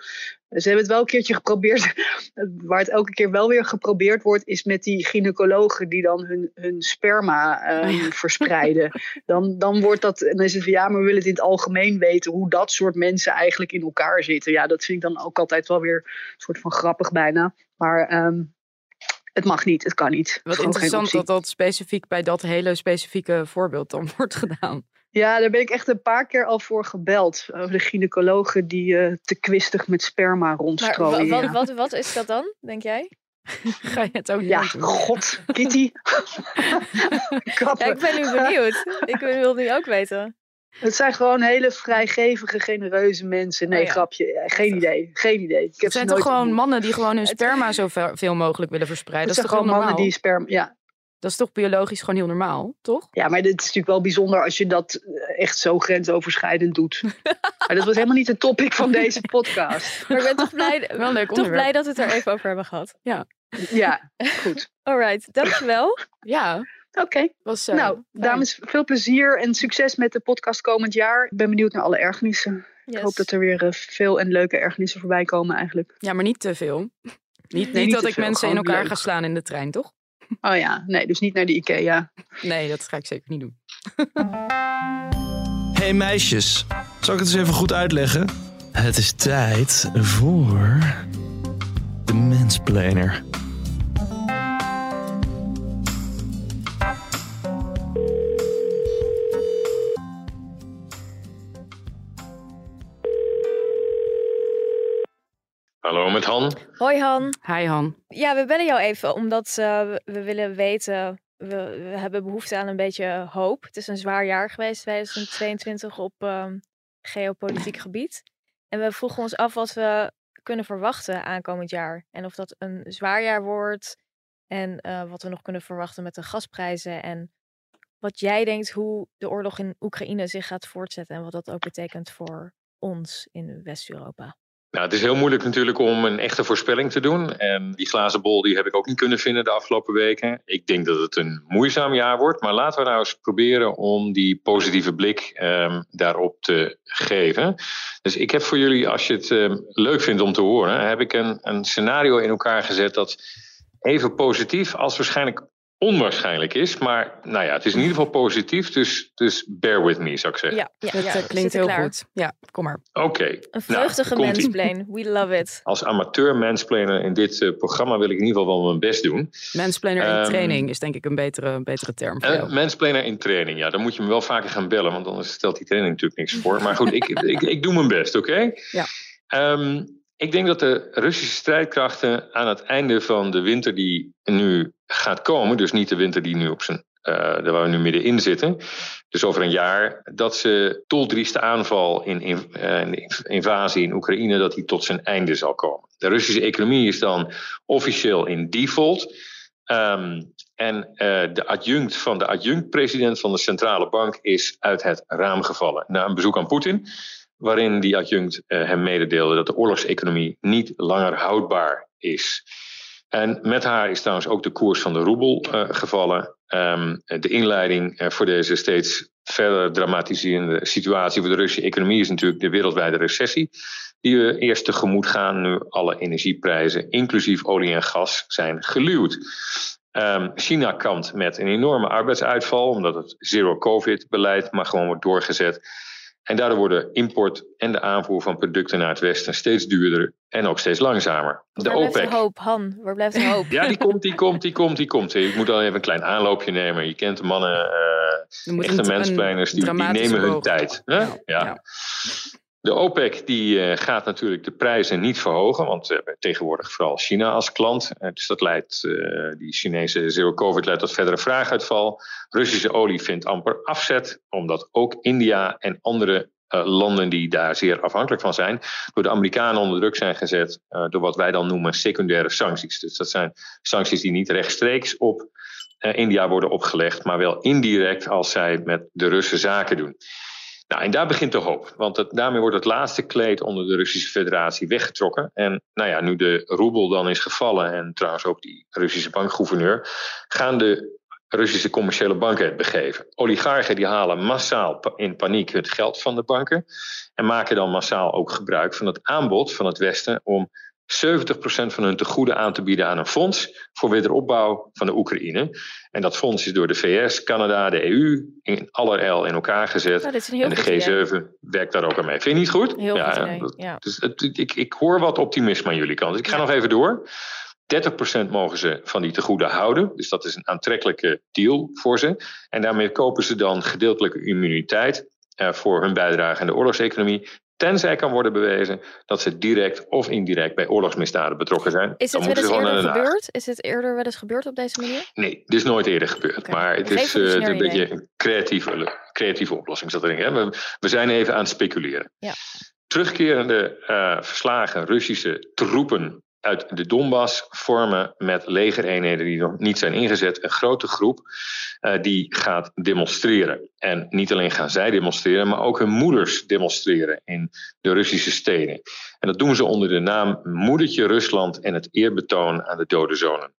Ze hebben het wel een keertje geprobeerd. Waar het elke keer wel weer geprobeerd wordt, is met die gynaecologen die dan hun, hun sperma ehm, Oh ja. verspreiden. Dan, dan wordt dat, en dan is het van ja, maar we willen het in het algemeen weten hoe dat soort mensen eigenlijk in elkaar zitten. Ja, dat vind ik dan ook altijd wel weer een soort van grappig bijna. Maar ehm, het mag niet, het kan niet. Wat interessant dat dat specifiek bij dat hele specifieke voorbeeld dan wordt gedaan. Ja, daar ben ik echt een paar keer al voor gebeld. Over de gynaecologen die eh, te kwistig met sperma Maar rondstrooien. wat, ja. wat, wat is dat dan, denk jij? Ga je het ook niet Ja, god, Kitty. Ja, ik ben nu benieuwd. ik wil nu ook weten. Het zijn gewoon hele vrijgevige, genereuze mensen. Nee, Oh ja. grapje. Eh, Geen idee. Geen idee. Ik heb Het ze zijn toch gewoon ontmoet. mannen die gewoon hun sperma zoveel mogelijk willen verspreiden? Het Dat is zijn toch gewoon mannen die sperma. Ja. Dat is toch biologisch gewoon heel normaal, toch? ja, maar dit is natuurlijk wel bijzonder als je dat eh, echt zo grensoverschrijdend doet. maar dat was helemaal niet het topic van deze podcast. Maar ik ben toch blij, Wel leuk toch blij dat we het er even over hebben gehad. Ja, goed. Alright, dankjewel. Ja, Oké. was eh, nou, fijn. dames, veel plezier en succes met de podcast komend jaar. Ik ben benieuwd naar alle ergernissen. Ik hoop dat er weer eh, veel en leuke ergernissen voorbij komen eigenlijk. Ja, maar niet te veel. Niet, niet, niet dat ik veel, mensen in elkaar leuk. ga slaan in de trein, toch? Oh ja, nee, dus niet naar de IKEA. Nee, dat ga ik zeker niet doen. Hey meisjes, zal ik het eens even goed uitleggen? Het is tijd voor de mensplaner. Met Han. Hoi Han. Hi Han. Ja, we bellen jou even omdat eh, we, willen weten. We, we hebben behoefte aan een beetje hoop. Het is een zwaar jaar geweest, 2022, op ehm, geopolitiek gebied. En we vroegen ons af wat we kunnen verwachten aankomend jaar. En of dat een zwaar jaar wordt. En eh, wat we nog kunnen verwachten met de gasprijzen. En wat jij denkt hoe de oorlog in Oekraïne zich gaat voortzetten. En wat dat ook betekent voor ons in West-Europa. Nou, het is heel moeilijk natuurlijk om een echte voorspelling te doen. En die glazen bol die heb ik ook niet kunnen vinden de afgelopen weken. Ik denk dat het een moeizaam jaar wordt. Maar laten we nou eens proberen om die positieve blik ehm, daarop te geven. Dus ik heb voor jullie, als je het ehm, leuk vindt om te horen, heb ik een, een scenario in elkaar gezet dat even positief als waarschijnlijk onwaarschijnlijk is. Maar nou ja, het is in ieder geval positief. Dus, dus bear with me, zou ik zeggen. Ja, ja, Dat ja, eh, klinkt heel klaar. goed. Ja, kom maar. Oké. Een vreugdige Nou. We love it. Als amateur mansplainer in dit eh, programma wil ik in ieder geval wel mijn best doen. Mansplainer in Ehm, training is denk ik een betere, een betere term voor Uh, jou. mansplainer in training, ja, dan moet je me wel vaker gaan bellen, want anders stelt die training natuurlijk niks voor. Maar goed, ik, ik, ik doe mijn best, oké? Ja. Ehm, ik denk dat de Russische strijdkrachten aan het einde van de winter die nu gaat komen, dus niet de winter die nu op zijn, daar waar we nu middenin zitten, dus over een jaar, dat ze doeldrieste aanval in, in, eh, in invasie in Oekraïne, dat die tot zijn einde zal komen. De Russische economie is dan officieel in default. Ehm, en eh, de adjunct van de adjunct-president van de centrale bank is uit het raam gevallen na een bezoek aan Poetin, waarin die adjunct eh, hem mededeelde dat de oorlogseconomie niet langer houdbaar is. En met haar is trouwens ook de koers van de roebel eh, gevallen. Ehm, de inleiding eh, voor deze steeds verder dramatiserende situatie voor de Russische economie is natuurlijk de wereldwijde recessie. die we eerst tegemoet gaan nu alle energieprijzen, inclusief olie en gas, zijn geluwd. Um, China kampt met een enorme arbeidsuitval, omdat het zero-covid-beleid maar gewoon wordt doorgezet. En daardoor worden import en de aanvoer van producten naar het Westen steeds duurder en ook steeds langzamer. De Waar OPEC. blijft de hoop, Han? Waar blijft de hoop? Ja, die komt, die komt, die komt, die komt. Ik moet al even een klein aanloopje nemen. Je kent de mannen, uh, echte menspleiners, die, die, nemen hun tijd. ja. ja. De OPEC die, uh, gaat natuurlijk de prijzen niet verhogen, want we hebben tegenwoordig vooral China als klant. Uh, dus dat leidt, uh, die Chinese zero-covid leidt tot verdere vraaguitval. Russische olie vindt amper afzet, omdat ook India en andere landen die daar zeer afhankelijk van zijn, door de Amerikanen onder druk zijn gezet door wat wij dan noemen secundaire sancties. Dus dat zijn sancties die niet rechtstreeks op India worden opgelegd, maar wel indirect als zij met de Russen zaken doen. Nou, en daar begint de hoop. Want daarmee wordt het laatste kleed onder de Russische federatie weggetrokken. En nou ja, nu de roebel dan is gevallen, en trouwens ook die Russische bankgouverneur, gaan de Russische commerciële banken het begeven. Oligarchen die halen massaal in paniek het geld van de banken. En maken dan massaal ook gebruik van het aanbod van het Westen om 70% van hun tegoeden aan te bieden aan een fonds voor wederopbouw van de Oekraïne. En dat fonds is door de VS, Canada, de EU in allerijl in elkaar gezet. en de G7 werkt daar ook aan mee. Vind je niet goed? Heel ja, goed ja. Dus het, ik, ik hoor wat optimisme aan jullie kant. Dus ik ga nog even door. 30% mogen ze van die tegoeden houden. Dus dat is een aantrekkelijke deal voor ze. En daarmee kopen ze dan gedeeltelijke immuniteit uh, voor hun bijdrage aan de oorlogseconomie. Tenzij kan worden bewezen dat ze direct of indirect bij oorlogsmisdaden betrokken zijn. Is het wel eens eerder gebeurd? Is het eerder wel eens gebeurd op deze manier? Nee, dit is nooit eerder gebeurd. Maar het is, uh, een beetje een creatieve, creatieve oplossing zat erin. Hè? We, we, zijn even aan het speculeren. Ja. Terugkerende uh, verslagen Russische troepen uit de Donbass vormen met legereenheden die nog niet zijn ingezet een grote groep uh, die gaat demonstreren. En niet alleen gaan zij demonstreren, maar ook hun moeders demonstreren in de Russische steden. En dat doen ze onder de naam Moedertje Rusland en het eerbetoon aan de dode zonen.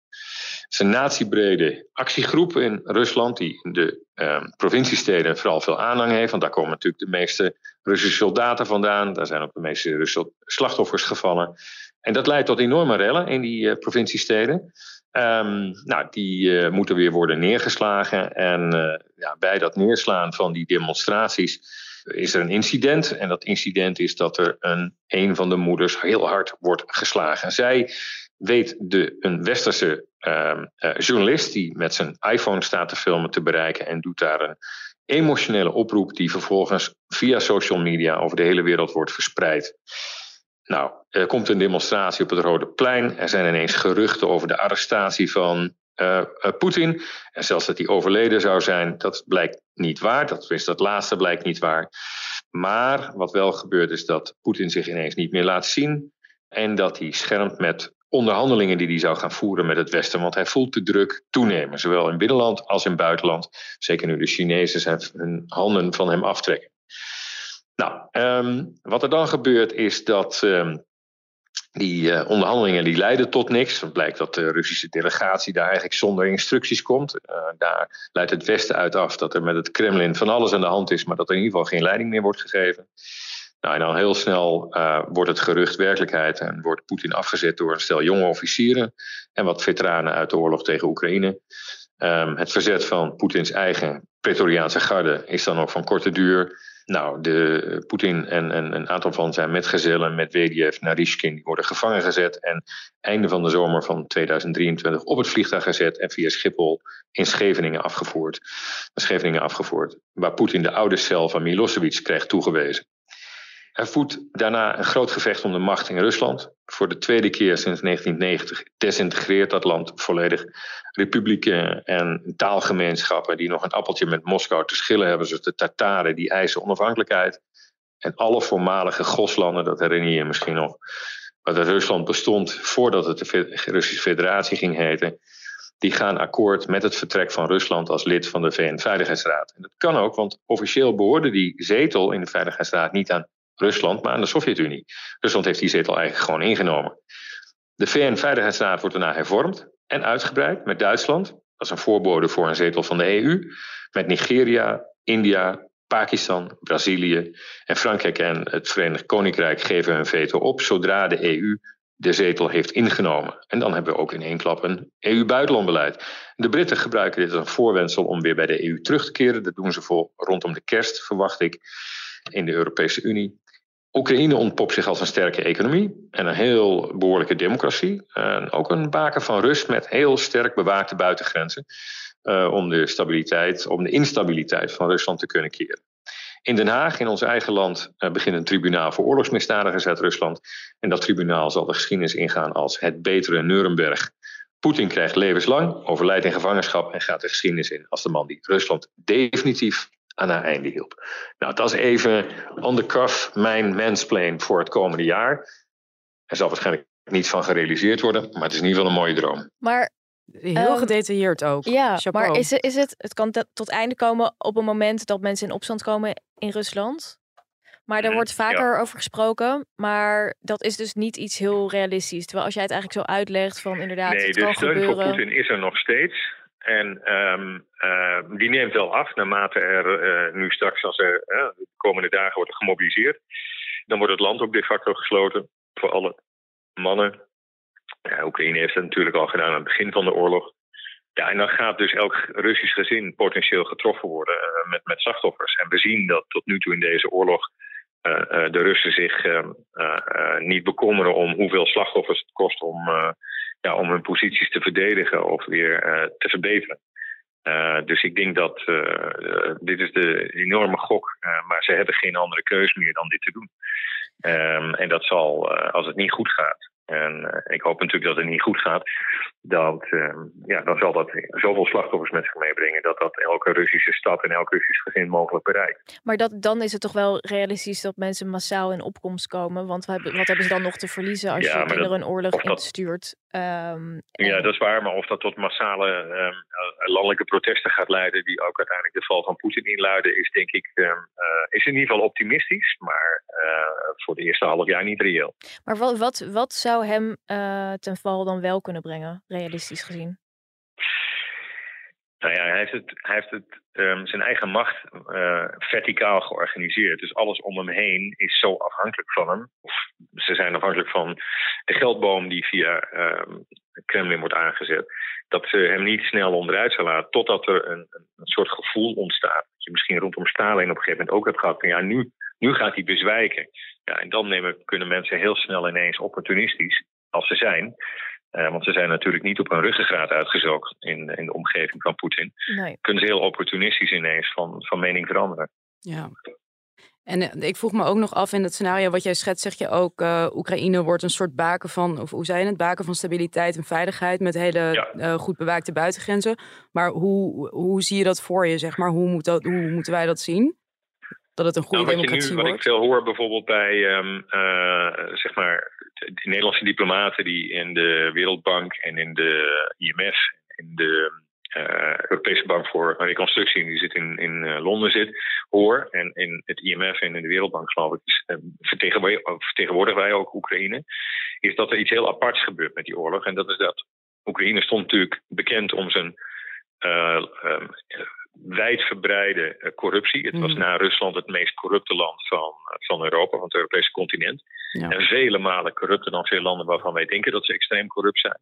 Het is een natiebrede actiegroep in Rusland die de uh, provinciesteden vooral veel aanhang heeft. Want daar komen natuurlijk de meeste Russische soldaten vandaan. Daar zijn ook de meeste Russische slachtoffers gevallen. En dat leidt tot enorme rellen in die uh, provinciesteden. Um, nou, die uh, moeten weer worden neergeslagen. En uh, ja, bij dat neerslaan van die demonstraties is er een incident. En dat incident is dat er een, een van de moeders heel hard wordt geslagen. Zij weet de, een westerse uh, journalist die met zijn iPhone staat te filmen te bereiken en doet daar een emotionele oproep die vervolgens via social media over de hele wereld wordt verspreid. Nou, er komt een demonstratie op het Rode Plein. Er zijn ineens geruchten over de arrestatie van uh, uh, Poetin. En zelfs dat hij overleden zou zijn, dat blijkt niet waar. Dat is dat laatste blijkt niet waar. Maar wat wel gebeurt is dat Poetin zich ineens niet meer laat zien. En dat hij schermt met onderhandelingen die hij zou gaan voeren met het Westen. Want hij voelt de druk toenemen, zowel in binnenland als in buitenland. Zeker nu de Chinezen zijn hun handen van hem aftrekken. Nou, um, wat er dan gebeurt is dat um, die uh, onderhandelingen die leiden tot niks. Het blijkt dat de Russische delegatie daar eigenlijk zonder instructies komt. Uh, daar leidt het Westen uit af dat er met het Kremlin van alles aan de hand is, maar dat er in ieder geval geen leiding meer wordt gegeven. Nou, en dan heel snel uh, wordt het gerucht werkelijkheid en wordt Poetin afgezet door een stel jonge officieren en wat veteranen uit de oorlog tegen Oekraïne. Um, het verzet van Poetins eigen Pretoriaanse garde is dan ook van korte duur. Nou, de, Poetin en, en een aantal van zijn metgezellen, Medvedev, Narishkin, die worden gevangen gezet. En einde van de zomer van 2023 op het vliegtuig gezet en via Schiphol in Scheveningen afgevoerd. Scheveningen afgevoerd, waar Poetin de oude cel van Milosevic kreeg toegewezen. Hij voert daarna een groot gevecht om de macht in Rusland. Voor de tweede keer sinds 1990 desintegreert dat land volledig. Republieken en taalgemeenschappen die nog een appeltje met Moskou te schillen hebben, zoals de Tataren, die eisen onafhankelijkheid. En alle voormalige goslanden, dat herinner je je misschien nog, waar Rusland bestond voordat het de Russische Federatie ging heten, die gaan akkoord met het vertrek van Rusland als lid van de VN-veiligheidsraad. En dat kan ook, want officieel behoorde die zetel in de Veiligheidsraad niet aan Rusland, maar aan de Sovjet-Unie. Rusland heeft die zetel eigenlijk gewoon ingenomen. De VN-veiligheidsraad wordt daarna hervormd en uitgebreid met Duitsland. Is een voorbode voor een zetel van de EU. Met Nigeria, India, Pakistan, Brazilië en Frankrijk en het Verenigd Koninkrijk geven hun veto op zodra de EU de zetel heeft ingenomen. En dan hebben we ook in één klap een EU-buitenlandbeleid. De Britten gebruiken dit als een voorwendsel om weer bij de EU terug te keren. Dat doen ze voor rondom de kerst, verwacht ik, in de Europese Unie. Oekraïne ontpopt zich als een sterke economie en een heel behoorlijke democratie. En ook een baken van rust met heel sterk bewaakte buitengrenzen. Uh, om de stabiliteit, om de instabiliteit van Rusland te kunnen keren. In Den Haag, in ons eigen land, uh, begint een tribunaal voor oorlogsmisdadigers uit Rusland. En dat tribunaal zal de geschiedenis ingaan als het betere Nuremberg. Poetin krijgt levenslang, overlijdt in gevangenschap en gaat de geschiedenis in als de man die Rusland definitief aan haar einde hielp. Nou, dat is even on the cuff mijn mansplain voor het komende jaar. Er zal waarschijnlijk niet van gerealiseerd worden, maar het is in ieder geval een mooie droom. Maar Heel um, gedetailleerd ook. Ja, Chapeau. maar is, is het, het kan tot einde komen op een moment dat mensen in opstand komen in Rusland? Maar er wordt vaker ja. over gesproken, maar dat is dus niet iets heel realistisch. Terwijl als jij het eigenlijk zo uitlegt van inderdaad, nee, het de kan steun gebeuren. voor Poetin is er nog steeds. En um, uh, die neemt wel af naarmate er uh, nu straks, als er uh, de komende dagen wordt er gemobiliseerd. Dan wordt het land ook de facto gesloten voor alle mannen. Oekraïne heeft het natuurlijk al gedaan aan het begin van de oorlog. Ja, en dan gaat dus elk Russisch gezin potentieel getroffen worden met, met slachtoffers. En we zien dat tot nu toe in deze oorlog de Russen zich niet bekommeren om hoeveel slachtoffers het kost om ja, om hun posities te verdedigen of weer uh, te verbeteren. Uh, dus ik denk dat uh, dit is de enorme gok, maar ze hebben geen andere keus meer dan dit te doen. Um, en dat zal, als het niet goed gaat, en ik hoop natuurlijk dat het niet goed gaat, dat, ja, dan zal dat zoveel slachtoffers met zich meebrengen dat dat elke Russische stad en elk Russisch gezin mogelijk bereikt. Maar dat, dan is het toch wel realistisch dat mensen massaal in opkomst komen, want wat hebben, wat hebben ze dan nog te verliezen als Ja, je kinderen een oorlog dat- instuurt? Ehm, Ja, en- dat is waar, maar of dat tot massale ehm, eh, landelijke protesten gaat leiden, die ook uiteindelijk de val van Poetin inluiden, is denk ik ehm, eh, is in ieder geval optimistisch, maar eh, voor de eerste half jaar niet reëel. Maar wat, wat, wat zou hem eh, ten val dan wel kunnen brengen, realistisch gezien? Nou ja, hij heeft, het, hij heeft het, ehm, zijn eigen macht eh, verticaal georganiseerd. Dus alles om hem heen is zo afhankelijk van hem. Of ze zijn afhankelijk van de geldboom die via het Kremlin wordt aangezet. Dat ze hem niet snel onderuit zal laten totdat er een, een soort gevoel ontstaat. Dat je misschien rondom Stalin op een gegeven moment ook hebt gehad van ja, nu, nu gaat hij bezwijken. Ja, en dan nemen, kunnen mensen heel snel ineens opportunistisch, als ze zijn. eh, want ze zijn natuurlijk niet op hun ruggengraat uitgezocht in, in de omgeving van Poetin Nee. kunnen ze heel opportunistisch ineens van, van mening veranderen. Ja. En eh, ik vroeg me ook nog af in het scenario wat jij schetst, zeg je ook, eh, Oekraïne wordt een soort baken van, of hoe zei je het, baken van stabiliteit en veiligheid met hele Ja. eh, goed bewaakte buitengrenzen. Maar hoe, hoe zie je dat voor je, zeg maar? Hoe, moet dat, hoe moeten wij dat zien? Dat het een goede Nou, wat, je democratie nu, wat ik wordt? veel hoor bijvoorbeeld bij ehm, eh, zeg maar, de, de Nederlandse diplomaten die in de Wereldbank en in de IMF, in de eh, Europese Bank voor Reconstructie, die zit in, in eh, Londen zit, hoor. En in het IMF en in de Wereldbank, geloof ik, dus, eh, vertegenwo- vertegenwoordigen wij ook Oekraïne. Is dat er iets heel aparts gebeurt met die oorlog. En dat is dat Oekraïne stond natuurlijk bekend om zijn eh, ehm, wijdverbreide eh, corruptie. Het was Mhm. na Rusland het meest corrupte land van, van Europa, van het Europese continent. Ja. En vele malen corrupter dan veel landen waarvan wij denken dat ze extreem corrupt zijn.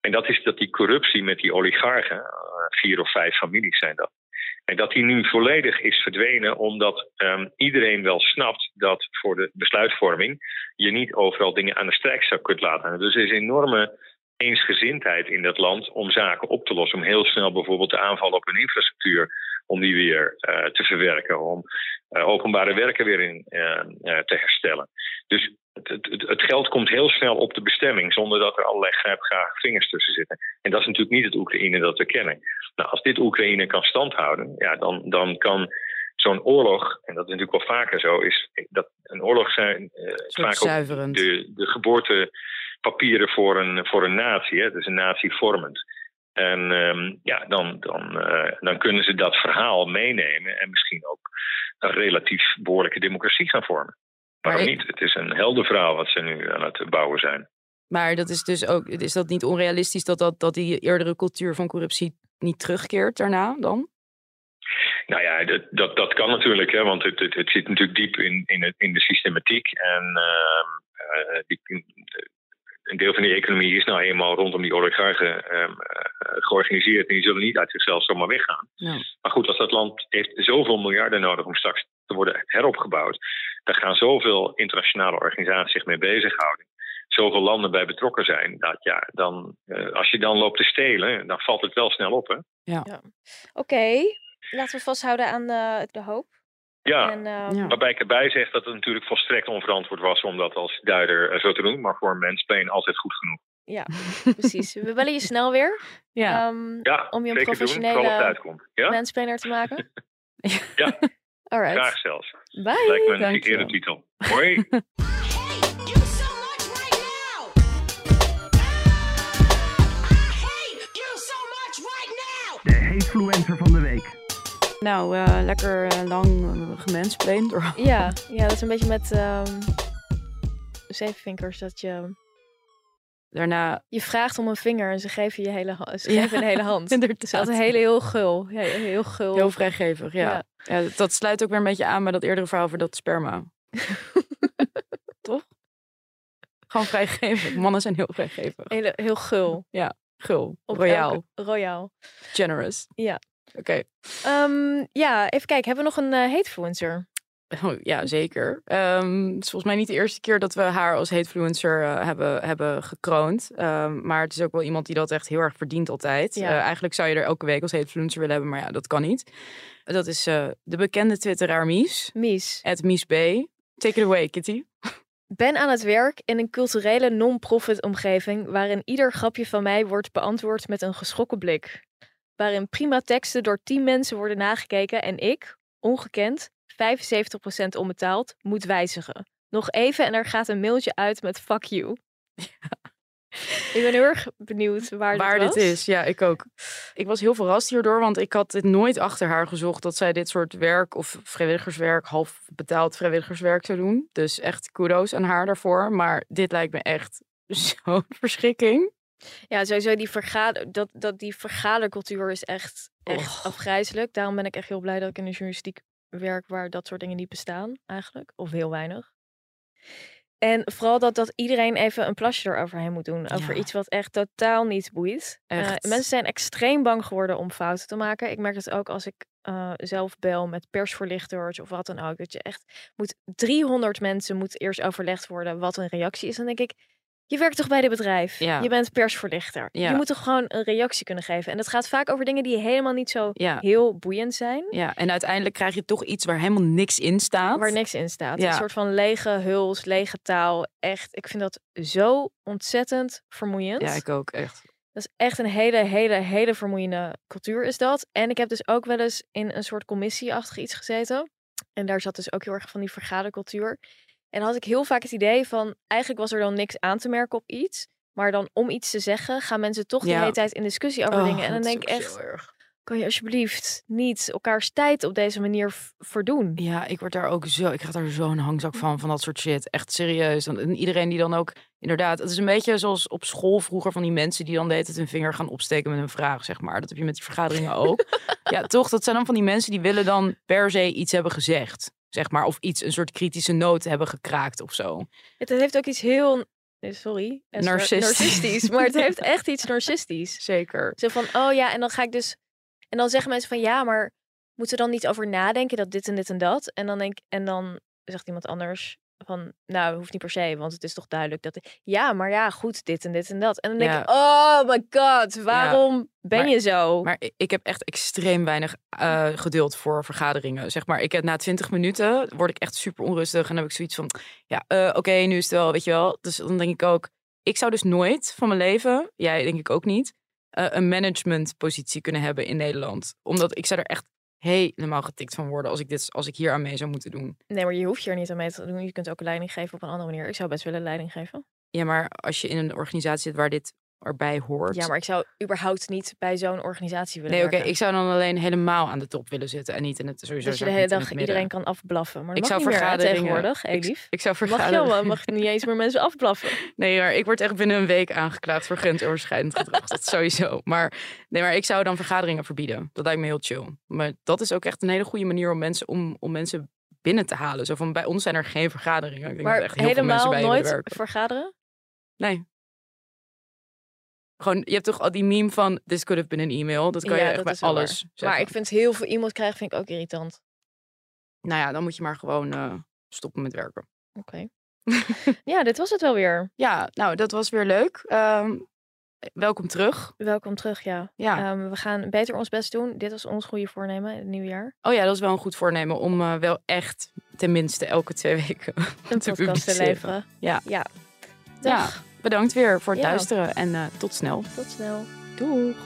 En dat is dat die corruptie met die oligarchen, eh, vier of vijf families zijn dat. En dat die nu volledig is verdwenen omdat ehm, iedereen wel snapt dat voor de besluitvorming je niet overal dingen aan de strijkzak kunt laten. Dus er is enorme eensgezindheid in dat land om zaken op te lossen. Om heel snel bijvoorbeeld de aanval op hun infrastructuur, om die weer eh, te verwerken. Om eh, openbare werken weer in, eh, te herstellen. Dus het, het, het geld komt heel snel op de bestemming zonder dat er allerlei grijpgrage vingers tussen zitten. En dat is natuurlijk niet het Oekraïne dat we kennen. Nou, als dit Oekraïne kan standhouden, ja, dan, dan kan zo'n oorlog, en dat is natuurlijk wel vaker zo, is dat een oorlog zijn vaak ook de, de geboortepapieren voor een, voor een natie. Hè? Dus een natie vormend. En ehm, ja, dan, dan, eh, dan kunnen ze dat verhaal meenemen en misschien ook een relatief behoorlijke democratie gaan vormen. Waarom Maar ik- niet? Het is een helder verhaal wat ze nu aan het bouwen zijn. Maar dat is dus ook, is dat niet onrealistisch dat, dat, dat die eerdere cultuur van corruptie niet terugkeert daarna dan? Nou ja, dat, dat, dat kan natuurlijk, hè, want het, het, het zit natuurlijk diep in, in, het, in de systematiek. En ehm, eh, die, een deel van die economie is nou eenmaal rondom die oligarchen ehm, eh, georganiseerd. En die zullen niet uit zichzelf zomaar weggaan. Ja. Maar goed, als dat land heeft zoveel miljarden nodig om straks te worden heropgebouwd. Daar gaan zoveel internationale organisaties zich mee bezighouden. Zoveel landen bij betrokken zijn. Dat ja, dan, eh, als je dan loopt te stelen, dan valt het wel snel op. Hè? Oké, laten we vasthouden aan eh, de hoop. Ja, En, Ja. waarbij ik erbij zeg dat het natuurlijk volstrekt onverantwoord was om dat als duider eh, zo te doen. Maar voor een mens ben je altijd goed genoeg. ja, precies. We bellen je snel weer Ja. ehm, Ja, om je een professionele. Ja, te maken. Ja. Alright. graag zelfs. Bye. Lijkt me een geëerde titel. Hoi. you so much right now. I hate you so much right now. De Hatefluencer van de week. Nou, eh, lekker eh, lang uh, gemansplained door Ja, ja, dat is een beetje met ehm zevenvinkers dat je... Daarna Je vraagt om een vinger en ze geven je hele, ze Ja, geven een hele hand. inderdaad. Het is altijd heel, heel gul. Ja, heel gul. heel vrijgevig, ja. Ja. ja. Dat sluit ook weer een beetje aan bij dat eerdere verhaal over dat sperma. Toch? Gewoon vrijgevig. Mannen zijn heel vrijgevig. Hele, heel gul. Gul. Op Royaal. royaal. Generous. Ja. Oké. Ehm, ja, even kijken. Hebben we nog een eh hatefluencer? Oh, ja, zeker. Ehm, het is volgens mij niet de eerste keer dat we haar als hatefluencer eh, hebben, hebben gekroond. Ehm, maar het is ook wel iemand die dat echt heel erg verdient altijd. Ja. Eh, eigenlijk zou je er elke week als hatefluencer willen hebben, maar ja, dat kan niet. Dat is eh, de bekende twitteraar Mies. Mies. Het Mies B. Take it away, Kitty. Ben aan het werk in een culturele non-profit omgeving waarin ieder grapje van mij wordt beantwoord met een geschrokken blik. Waarin prima teksten door 10 mensen worden nagekeken en ik, ongekend, 75% onbetaald, moet wijzigen. Nog even en er gaat een mailtje uit met fuck you. Ik ben heel erg benieuwd waar, Waar dit dit is, ja, ik ook. Ik was heel verrast hierdoor, want ik had het nooit achter haar gezocht dat zij dit soort werk of vrijwilligerswerk, half betaald vrijwilligerswerk zou doen. Dus echt kudo's aan haar daarvoor. Maar dit lijkt me echt zo'n verschrikking. Ja, sowieso die, vergader, dat, dat die vergadercultuur is echt, echt Och. afgrijzelijk. Daarom ben ik echt heel blij dat ik in de journalistiek werk waar dat soort dingen niet bestaan eigenlijk. Of heel weinig. En vooral dat, dat iedereen even een plasje eroverheen moet doen. Over Ja. iets wat echt totaal niet boeit. Echt. mensen zijn extreem bang geworden om fouten te maken. Ik merk het ook als ik eh, zelf bel met persvoorlichters of wat dan ook. Dat je echt moet 300 mensen moet eerst overlegd worden wat een reactie is. Dan denk ik, je werkt toch bij dit bedrijf? Ja. Je bent persvoorlichter. Ja. Je moet toch gewoon een reactie kunnen geven. En dat gaat vaak over dingen die helemaal niet zo Ja. heel boeiend zijn. Ja, en uiteindelijk krijg je toch iets waar helemaal niks in staat. Waar niks in staat. Ja. Een soort van lege huls, lege taal. Echt, ik vind dat zo ontzettend vermoeiend. Ja, ik ook, echt. Dat is echt een hele, hele, hele vermoeiende cultuur is dat. En ik heb dus ook wel eens in een soort commissieachtig iets gezeten. En daar zat dus ook heel erg van die vergadercultuur. En dan had ik heel vaak het idee van, eigenlijk was er dan niks aan te merken op iets. Maar dan om iets te zeggen, gaan mensen toch de hele tijd in discussie over Oh, dingen. En dan denk ik echt, kan je alsjeblieft niet elkaars tijd op deze manier verdoen? Ja, ik word daar ook zo. Ik krijg daar zo'n hangzak van, van dat soort shit. Echt serieus. En iedereen die dan ook, inderdaad, het is een beetje zoals op school vroeger van die mensen die dan de hele tijd hun vinger gaan opsteken met een vraag, zeg maar. Dat heb je met die vergaderingen ook. ja, toch? Dat zijn dan van die mensen die willen dan per se iets hebben gezegd, zeg maar. Of iets, een soort kritische noot hebben gekraakt of zo. Het, het heeft ook iets heel, sorry, narcistisch. Maar het heeft echt iets narcistisch. Zeker. Zo van, oh ja, en dan ga ik dus... En dan zeggen mensen van, ja, maar moeten we dan niet over nadenken dat dit en dit en dat? En dan, denk, en dan zegt iemand anders van, nou, hoeft niet per se, want het is toch duidelijk dat... Ja, maar ja, goed, dit en dit en dat. En dan denk Ja. ik, oh my god, waarom ben Maar- je zo? Maar ik heb echt extreem weinig eh, geduld voor vergaderingen. Zeg maar, ik heb na 20 minuten word ik echt super onrustig. En dan heb ik zoiets van, ja, eh, oké, nu is het wel, weet je wel. Dus dan denk ik ook, ik zou dus nooit van mijn leven, jij denk ik ook niet, eh, een managementpositie kunnen hebben in Nederland. Omdat ik zou er echt helemaal getikt van worden als ik, dit, als ik hier aan mee zou moeten doen. Nee, maar je hoeft je er niet aan mee te doen. Je kunt ook leiding geven op een andere manier. Ik zou best willen leiding geven. Ja, maar als je in een organisatie zit waar dit erbij hoort. Ja, maar ik zou überhaupt niet bij zo'n organisatie willen Nee, oké, ik zou dan alleen helemaal aan de top willen zitten en niet in het sowieso. Dat je de hele dag iedereen kan afblaffen. Maar dat Ik mag zou niet meer, vergaderingen- tegenwoordig, Elief. Ik zou Mag je vergaderingen. mag je niet eens meer mensen afblaffen. Nee, maar ik word echt binnen een week aangeklaagd voor grensoverschrijdend gedrag. dat sowieso. Maar nee, maar ik zou dan vergaderingen verbieden. Dat lijkt me heel chill. Maar dat is ook echt een hele goede manier om mensen, om, om mensen binnen te halen. Zo van bij ons zijn er geen vergaderingen. Ik denk Maar dat echt heel veel mensen helemaal bij willen nooit werken. vergaderen? Nee. Gewoon, je hebt toch al die meme van this could have been an email. Dat kan Ja, je echt bij alles zeggen. Maar ik vind heel veel e-mails krijgen vind ik ook irritant. Nou ja, dan moet je maar gewoon eh, stoppen met werken. Oké. ja, dit was het wel weer. Ja, nou, dat was weer leuk. Ehm, welkom terug. Welkom terug, ja. Ja. Ehm, we gaan beter ons best doen. Dit was ons goede voornemen in het nieuwe jaar. Oh ja, dat is wel een goed voornemen om eh, wel echt tenminste elke twee weken Een te podcast te leveren. Ja. Ja. Ja, Dag. Bedankt weer voor het Ja. luisteren en eh, tot snel. Tot snel. Doeg!